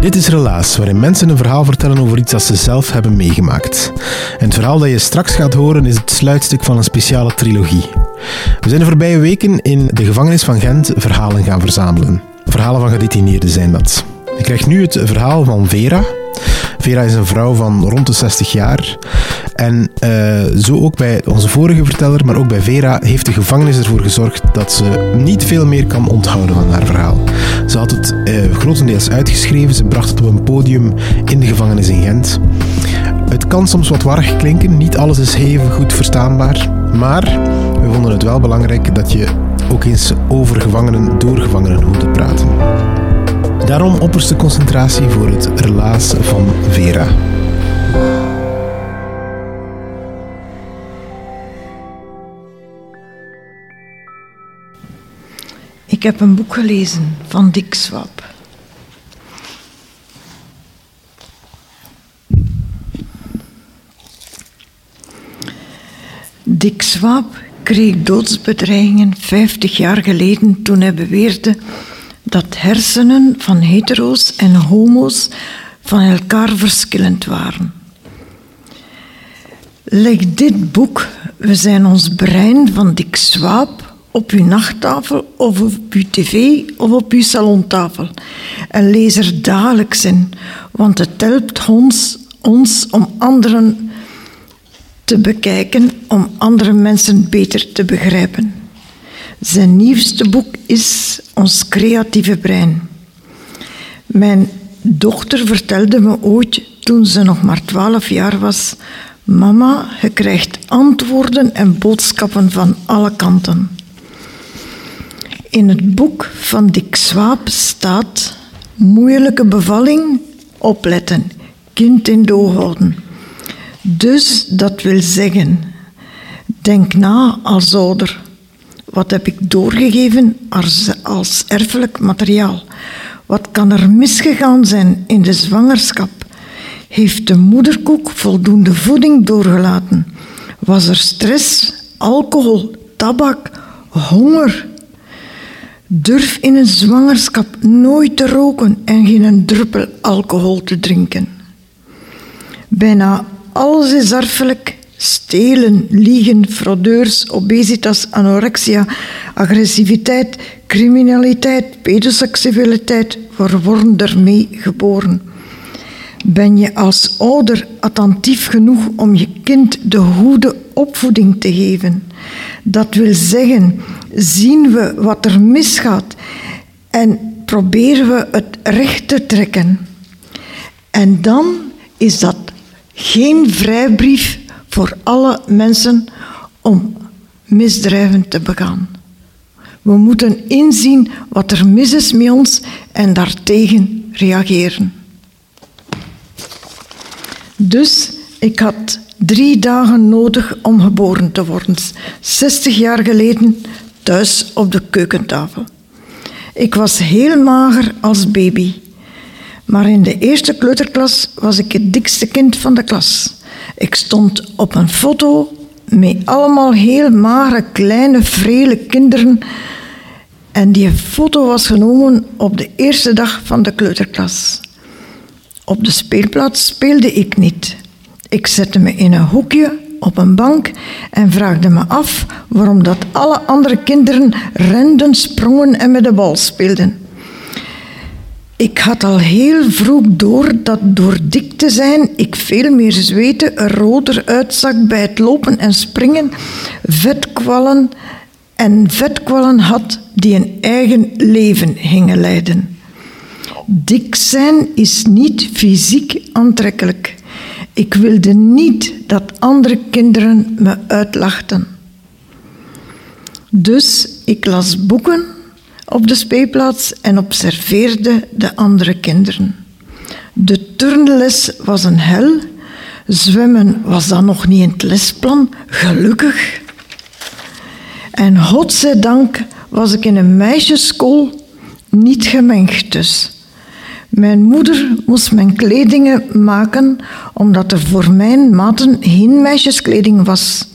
Dit is Relaas, waarin mensen een verhaal vertellen over iets dat ze zelf hebben meegemaakt. En het verhaal dat je straks gaat horen is het sluitstuk van een speciale trilogie. We zijn de voorbije weken in de gevangenis van Gent verhalen gaan verzamelen. Verhalen van gedetineerden zijn dat. Ik krijg nu het verhaal van Vera. Vera is een vrouw van rond de 60 jaar. En uh, zo ook bij onze vorige verteller, maar ook bij Vera, heeft de gevangenis ervoor gezorgd dat ze niet veel meer kan onthouden van haar verhaal. Ze had het uh, grotendeels uitgeschreven, ze bracht het op een podium in de gevangenis in Gent. Het kan soms wat warrig klinken, niet alles is even goed verstaanbaar, maar we vonden het wel belangrijk dat je ook eens over gevangenen door gevangenen hoorde praten. Daarom opperste concentratie voor het relaas van Vera. Ik heb een boek gelezen van Dick Swap. Dick Swap kreeg doodsbedreigingen 50 jaar geleden toen hij beweerde dat hersenen van hetero's en homo's van elkaar verschillend waren. Leg dit boek, We zijn ons brein van Dick Swaap, op uw nachttafel of op uw tv of op uw salontafel. En lees er dagelijks in, want het helpt ons, ons om anderen te bekijken, om andere mensen beter te begrijpen. Zijn nieuwste boek is Ons creatieve brein. Mijn dochter vertelde me ooit, toen ze nog maar twaalf jaar was, Mama, je krijgt antwoorden en boodschappen van alle kanten. In het boek van Dick Swaap staat moeilijke bevalling, opletten, kind in doog houden. Dus dat wil zeggen, denk na als ouder. Wat heb ik doorgegeven als, als erfelijk materiaal? Wat kan er misgegaan zijn in de zwangerschap? Heeft de moederkoek voldoende voeding doorgelaten? Was er stress, alcohol, tabak, honger? Durf in een zwangerschap nooit te roken en geen druppel alcohol te drinken. Bijna alles is erfelijk Stelen, liegen, fraudeurs, obesitas, anorexia, agressiviteit, criminaliteit, pedoseksualiteit worden ermee geboren. Ben je als ouder attentief genoeg om je kind de goede opvoeding te geven? Dat wil zeggen, zien we wat er misgaat en proberen we het recht te trekken. En dan is dat geen vrijbrief voor alle mensen om misdrijven te begaan. We moeten inzien wat er mis is met ons en daartegen reageren. Dus ik had drie dagen nodig om geboren te worden, 60 jaar geleden thuis op de keukentafel. Ik was heel mager als baby, maar in de eerste kleuterklas was ik het dikste kind van de klas. Ik stond op een foto met allemaal heel magere, kleine, vrele kinderen. En die foto was genomen op de eerste dag van de kleuterklas. Op de speelplaats speelde ik niet. Ik zette me in een hoekje op een bank en vraagde me af waarom dat alle andere kinderen renden, sprongen en met de bal speelden. Ik had al heel vroeg door dat door dik te zijn ik veel meer zweten, er roder uitzag bij het lopen en springen, vetkwallen en vetkwallen had die een eigen leven gingen leiden. Dik zijn is niet fysiek aantrekkelijk. Ik wilde niet dat andere kinderen me uitlachten. Dus ik las boeken op de speelplaats en observeerde de andere kinderen. De turnles was een hel. Zwemmen was dan nog niet in het lesplan, gelukkig. En godzijdank was ik in een meisjesschool niet gemengd dus. Mijn moeder moest mijn kledingen maken omdat er voor mijn maten geen meisjeskleding was.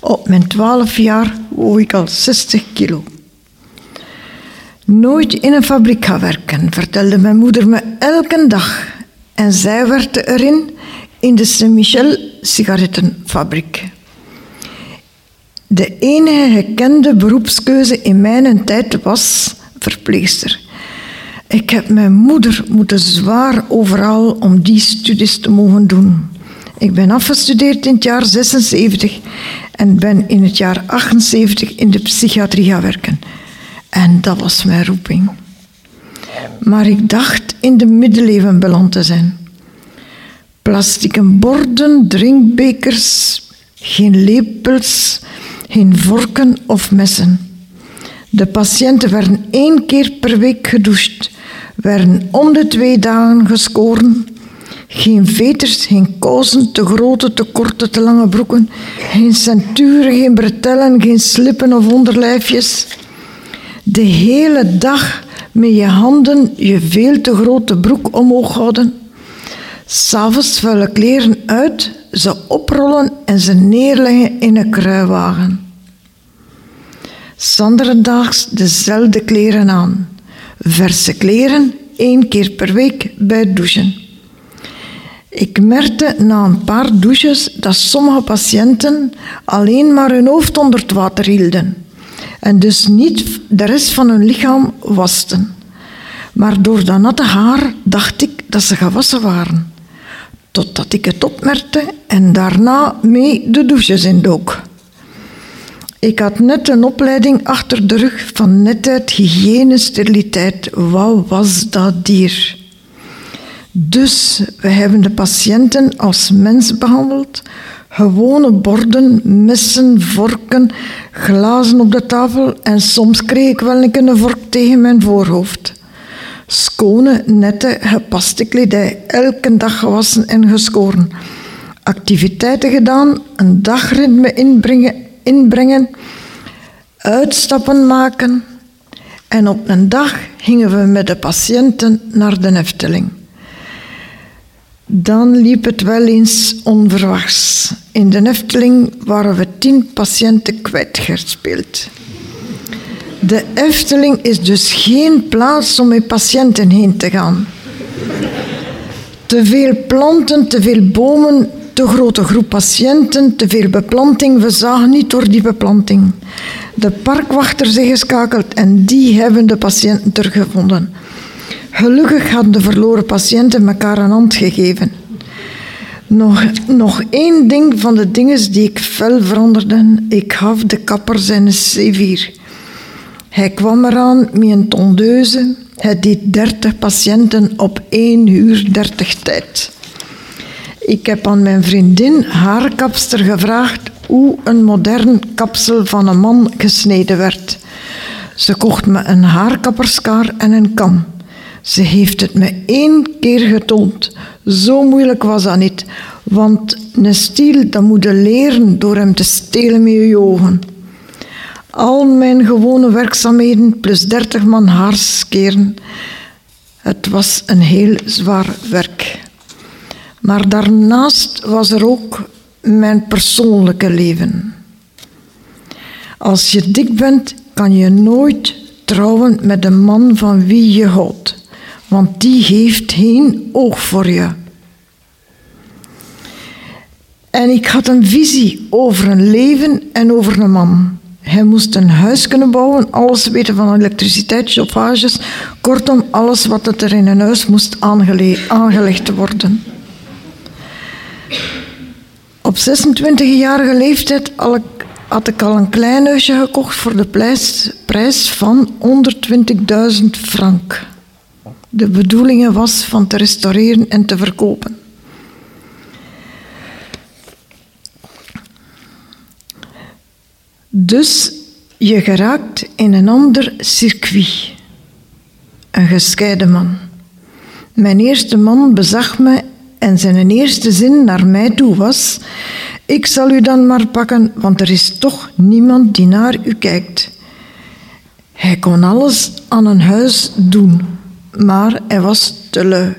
Op mijn twaalf jaar woog ik al 60 kilo. Nooit in een fabriek gaan werken, vertelde mijn moeder me elke dag. En zij werkte erin in de Saint-Michel sigarettenfabriek. De enige gekende beroepskeuze in mijn tijd was verpleegster. Ik heb mijn moeder moeten zwaar overal om die studies te mogen doen. Ik ben afgestudeerd in het jaar 76 en ben in het jaar 78 in de psychiatrie gaan werken. En dat was mijn roeping. Maar ik dacht in de middeleeuwen beland te zijn. Plastieke borden, drinkbekers, geen lepels, geen vorken of messen. De patiënten werden één keer per week gedoucht, werden om de twee dagen gescoren. Geen veters, geen kousen, te grote, te korte, te lange broeken, geen centuren, geen bretellen, geen slippen of onderlijfjes. De hele dag met je handen je veel te grote broek omhoog houden. S'avonds vuile kleren uit, ze oprollen en ze neerleggen in een kruiwagen. Sanderendaags dezelfde kleren aan. Verse kleren, één keer per week bij douchen. Ik merkte na een paar douches dat sommige patiënten alleen maar hun hoofd onder het water hielden en dus niet de rest van hun lichaam wasten. Maar door dat natte haar dacht ik dat ze gewassen waren. Totdat ik het opmerkte en daarna mee de douches indook. Ik had net een opleiding achter de rug van netheid, hygiëne, steriliteit. Wat was dat dier? Dus we hebben de patiënten als mens behandeld. Gewone borden, messen, vorken, glazen op de tafel en soms kreeg ik wel een vork tegen mijn voorhoofd. Schone, nette, gepaste kledij, elke dag gewassen en geschoren. Activiteiten gedaan, een dagritme inbrengen, inbrengen uitstappen maken. En op een dag gingen we met de patiënten naar de Efteling. Dan liep het wel eens onverwachts. In de Efteling waren we tien patiënten kwijtgespeeld. De Efteling is dus geen plaats om met patiënten heen te gaan. Te veel planten, te veel bomen, te grote groep patiënten, te veel beplanting. We zagen niet door die beplanting. De parkwachter is geschakeld en die hebben de patiënten teruggevonden. Gelukkig hadden de verloren patiënten elkaar een hand gegeven. Nog, nog één ding van de dingen die ik fel veranderde. Ik gaf de kapper zijn C4. Hij kwam eraan met een tondeuze. Hij deed 30 patiënten op 1 uur 30 tijd. Ik heb aan mijn vriendin, haar kapster, gevraagd hoe een modern kapsel van een man gesneden werd. Ze kocht me een haarkapperskaar en een kam. Ze heeft het me één keer getoond. Zo moeilijk was dat niet, want een stiel dat moet je leren door hem te stelen met je ogen. Al mijn gewone werkzaamheden plus dertig man haarskeren. Het was een heel zwaar werk. Maar daarnaast was er ook mijn persoonlijke leven. Als je dik bent, kan je nooit trouwen met een man van wie je houdt want die heeft geen oog voor je. En ik had een visie over een leven en over een man. Hij moest een huis kunnen bouwen, alles weten van elektriciteit, chauffages, kortom alles wat er in een huis moest aangelegd worden. Op 26-jarige leeftijd had ik al een klein huisje gekocht voor de prijs, van 120.000 frank. De bedoeling was van te restaureren en te verkopen. Dus je geraakt in een ander circuit. Een gescheiden man. Mijn eerste man bezag me en zijn eerste zin naar mij toe was: Ik zal u dan maar pakken, want er is toch niemand die naar u kijkt. Hij kon alles aan een huis doen, maar hij was te lui.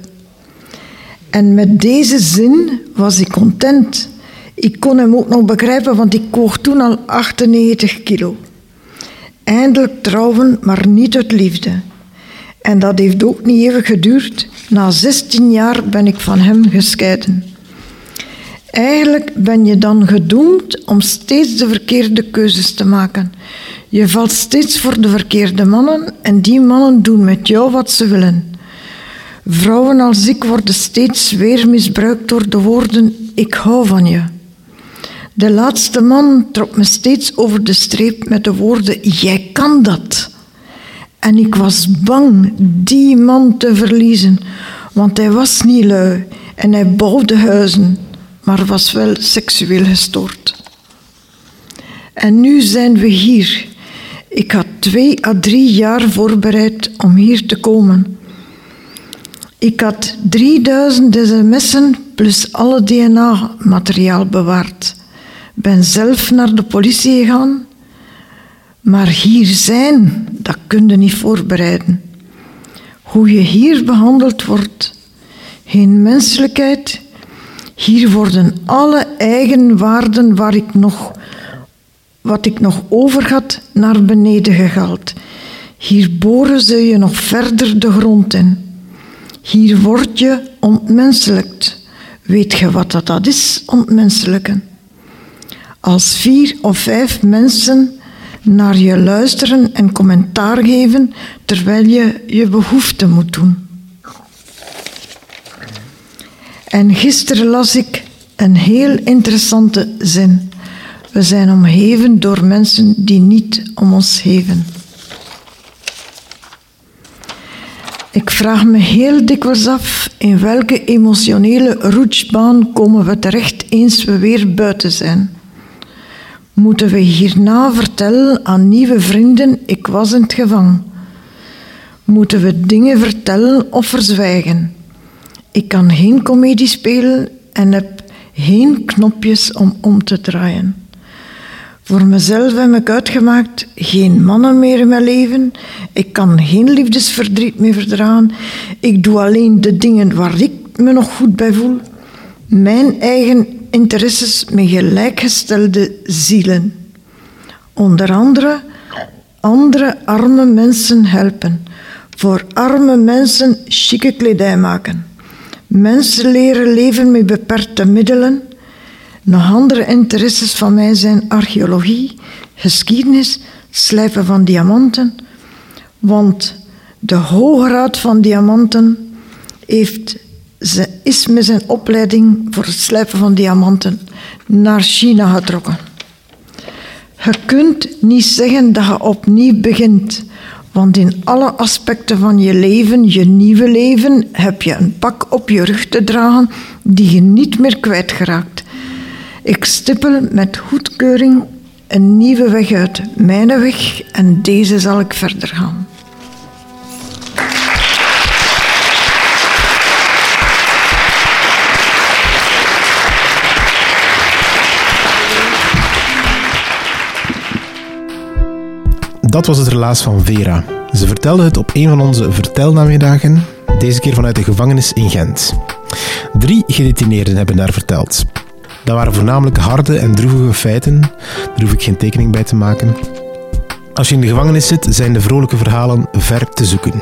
En met deze zin was ik content. Ik kon hem ook nog begrijpen, want ik woog toen al 98 kilo. Eindelijk trouwen, maar niet uit liefde. En dat heeft ook niet even geduurd. Na 16 jaar ben ik van hem gescheiden. Eigenlijk ben je dan gedoemd om steeds de verkeerde keuzes te maken. Je valt steeds voor de verkeerde mannen en die mannen doen met jou wat ze willen. Vrouwen als ik worden steeds weer misbruikt door de woorden ik hou van je. De laatste man trok me steeds over de streep met de woorden jij kan dat. En ik was bang die man te verliezen, want hij was niet lui en hij bouwde huizen, maar was wel seksueel gestoord. En nu zijn we hier. Ik had twee à drie jaar voorbereid om hier te komen. Ik had 3000 sms'en plus alle DNA-materiaal bewaard. Ben zelf naar de politie gegaan maar hier zijn, dat kun je niet voorbereiden. Hoe je hier behandeld wordt, geen menselijkheid. Hier worden alle eigenwaarden waar ik nog, wat ik nog over had, naar beneden gehaald. Hier boren ze je nog verder de grond in. Hier word je ontmenselijkt. Weet je wat dat is, ontmenselijken? Als vier of vijf mensen naar je luisteren en commentaar geven terwijl je je behoefte moet doen. En gisteren las ik een heel interessante zin. We zijn omgeven door mensen die niet om ons geven. Ik vraag me heel dikwijls af in welke emotionele roetsbaan komen we terecht eens we weer buiten zijn. Moeten we hierna vertellen aan nieuwe vrienden, ik was in het gevangen? Moeten we dingen vertellen of verzwijgen? Ik kan geen komedie spelen en heb geen knopjes om om te draaien. Voor mezelf heb ik uitgemaakt geen mannen meer in mijn leven. Ik kan geen liefdesverdriet meer verdragen. Ik doe alleen de dingen waar ik me nog goed bij voel. Mijn eigen interesses met gelijkgestelde zielen. Onder andere andere arme mensen helpen. Voor arme mensen chique kledij maken. Mensen leren leven met beperkte middelen. Nog andere interesses van mij zijn archeologie, geschiedenis, slijpen van diamanten. Want de Hoge Raad van Diamanten heeft ze is met zijn opleiding voor het slijpen van diamanten naar China getrokken. Je kunt niet zeggen dat je opnieuw begint, want in alle aspecten van je leven, je nieuwe leven, heb je een pak op je rug te dragen die je niet meer kwijtgeraakt. Ik stippel met goedkeuring een nieuwe weg uit, mijn weg, en deze zal ik verder gaan. Dat was het relaas van Vera. Ze vertelde het op een van onze vertelnamiddagen, deze keer vanuit de gevangenis in Gent. Drie gedetineerden hebben daar verteld. Dat waren voornamelijk harde en droevige feiten, daar hoef ik geen tekening bij te maken. Als je in de gevangenis zit, zijn de vrolijke verhalen ver te zoeken.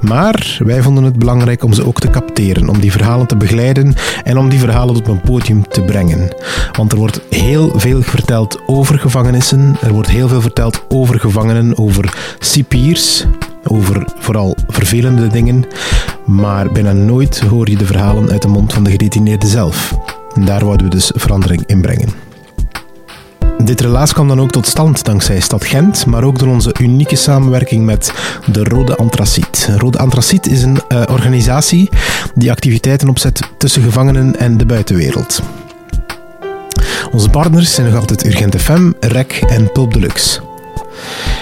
Maar wij vonden het belangrijk om ze ook te capteren, om die verhalen te begeleiden en om die verhalen op een podium te brengen. Want er wordt heel veel verteld over gevangenissen, er wordt heel veel verteld over gevangenen, over cipiers, over vooral vervelende dingen, maar bijna nooit hoor je de verhalen uit de mond van de gedetineerde zelf. En daar wouden we dus verandering in brengen. Dit relaas kwam dan ook tot stand dankzij Stad Gent, maar ook door onze unieke samenwerking met de Rode Antraciet. Rode Antraciet is een uh, organisatie die activiteiten opzet tussen gevangenen en de buitenwereld. Onze partners zijn nog altijd Urgent FM, REC en Pulp Deluxe.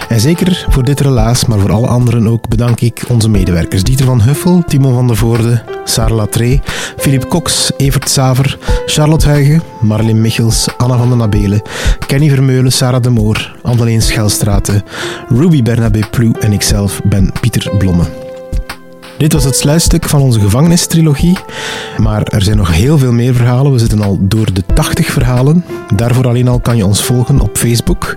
En zeker voor dit relaas, maar voor alle anderen ook, bedank ik onze medewerkers. Dieter van Huffel, Timo van der Voorde, Sarah Latré, Philippe Cox, Evert Saver, Charlotte Huigen, Marlene Michels, Anna van den Nabelen, Kenny Vermeulen, Sarah de Moor, Andeleen Schelstraten, Ruby Bernabé Ploe en ikzelf ben Pieter Blomme. Dit was het sluitstuk van onze gevangenistrilogie, maar er zijn nog heel veel meer verhalen. We zitten al door de 80 verhalen. Daarvoor alleen al kan je ons volgen op Facebook,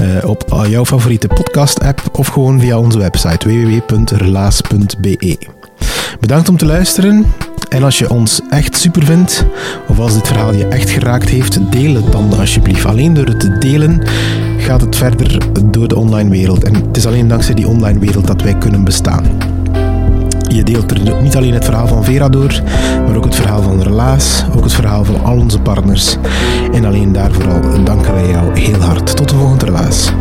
uh, op jouw favoriete podcast-app of gewoon via onze website www.relaas.be. Bedankt om te luisteren. En als je ons echt super vindt, of als dit verhaal je echt geraakt heeft, deel het dan alsjeblieft. Alleen door het te delen gaat het verder door de online wereld. En het is alleen dankzij die online wereld dat wij kunnen bestaan. Je deelt er niet alleen het verhaal van Vera door, maar ook het verhaal van Relaas, ook het verhaal van al onze partners. En alleen daarvoor al danken wij jou heel hard. Tot de volgende Relaas.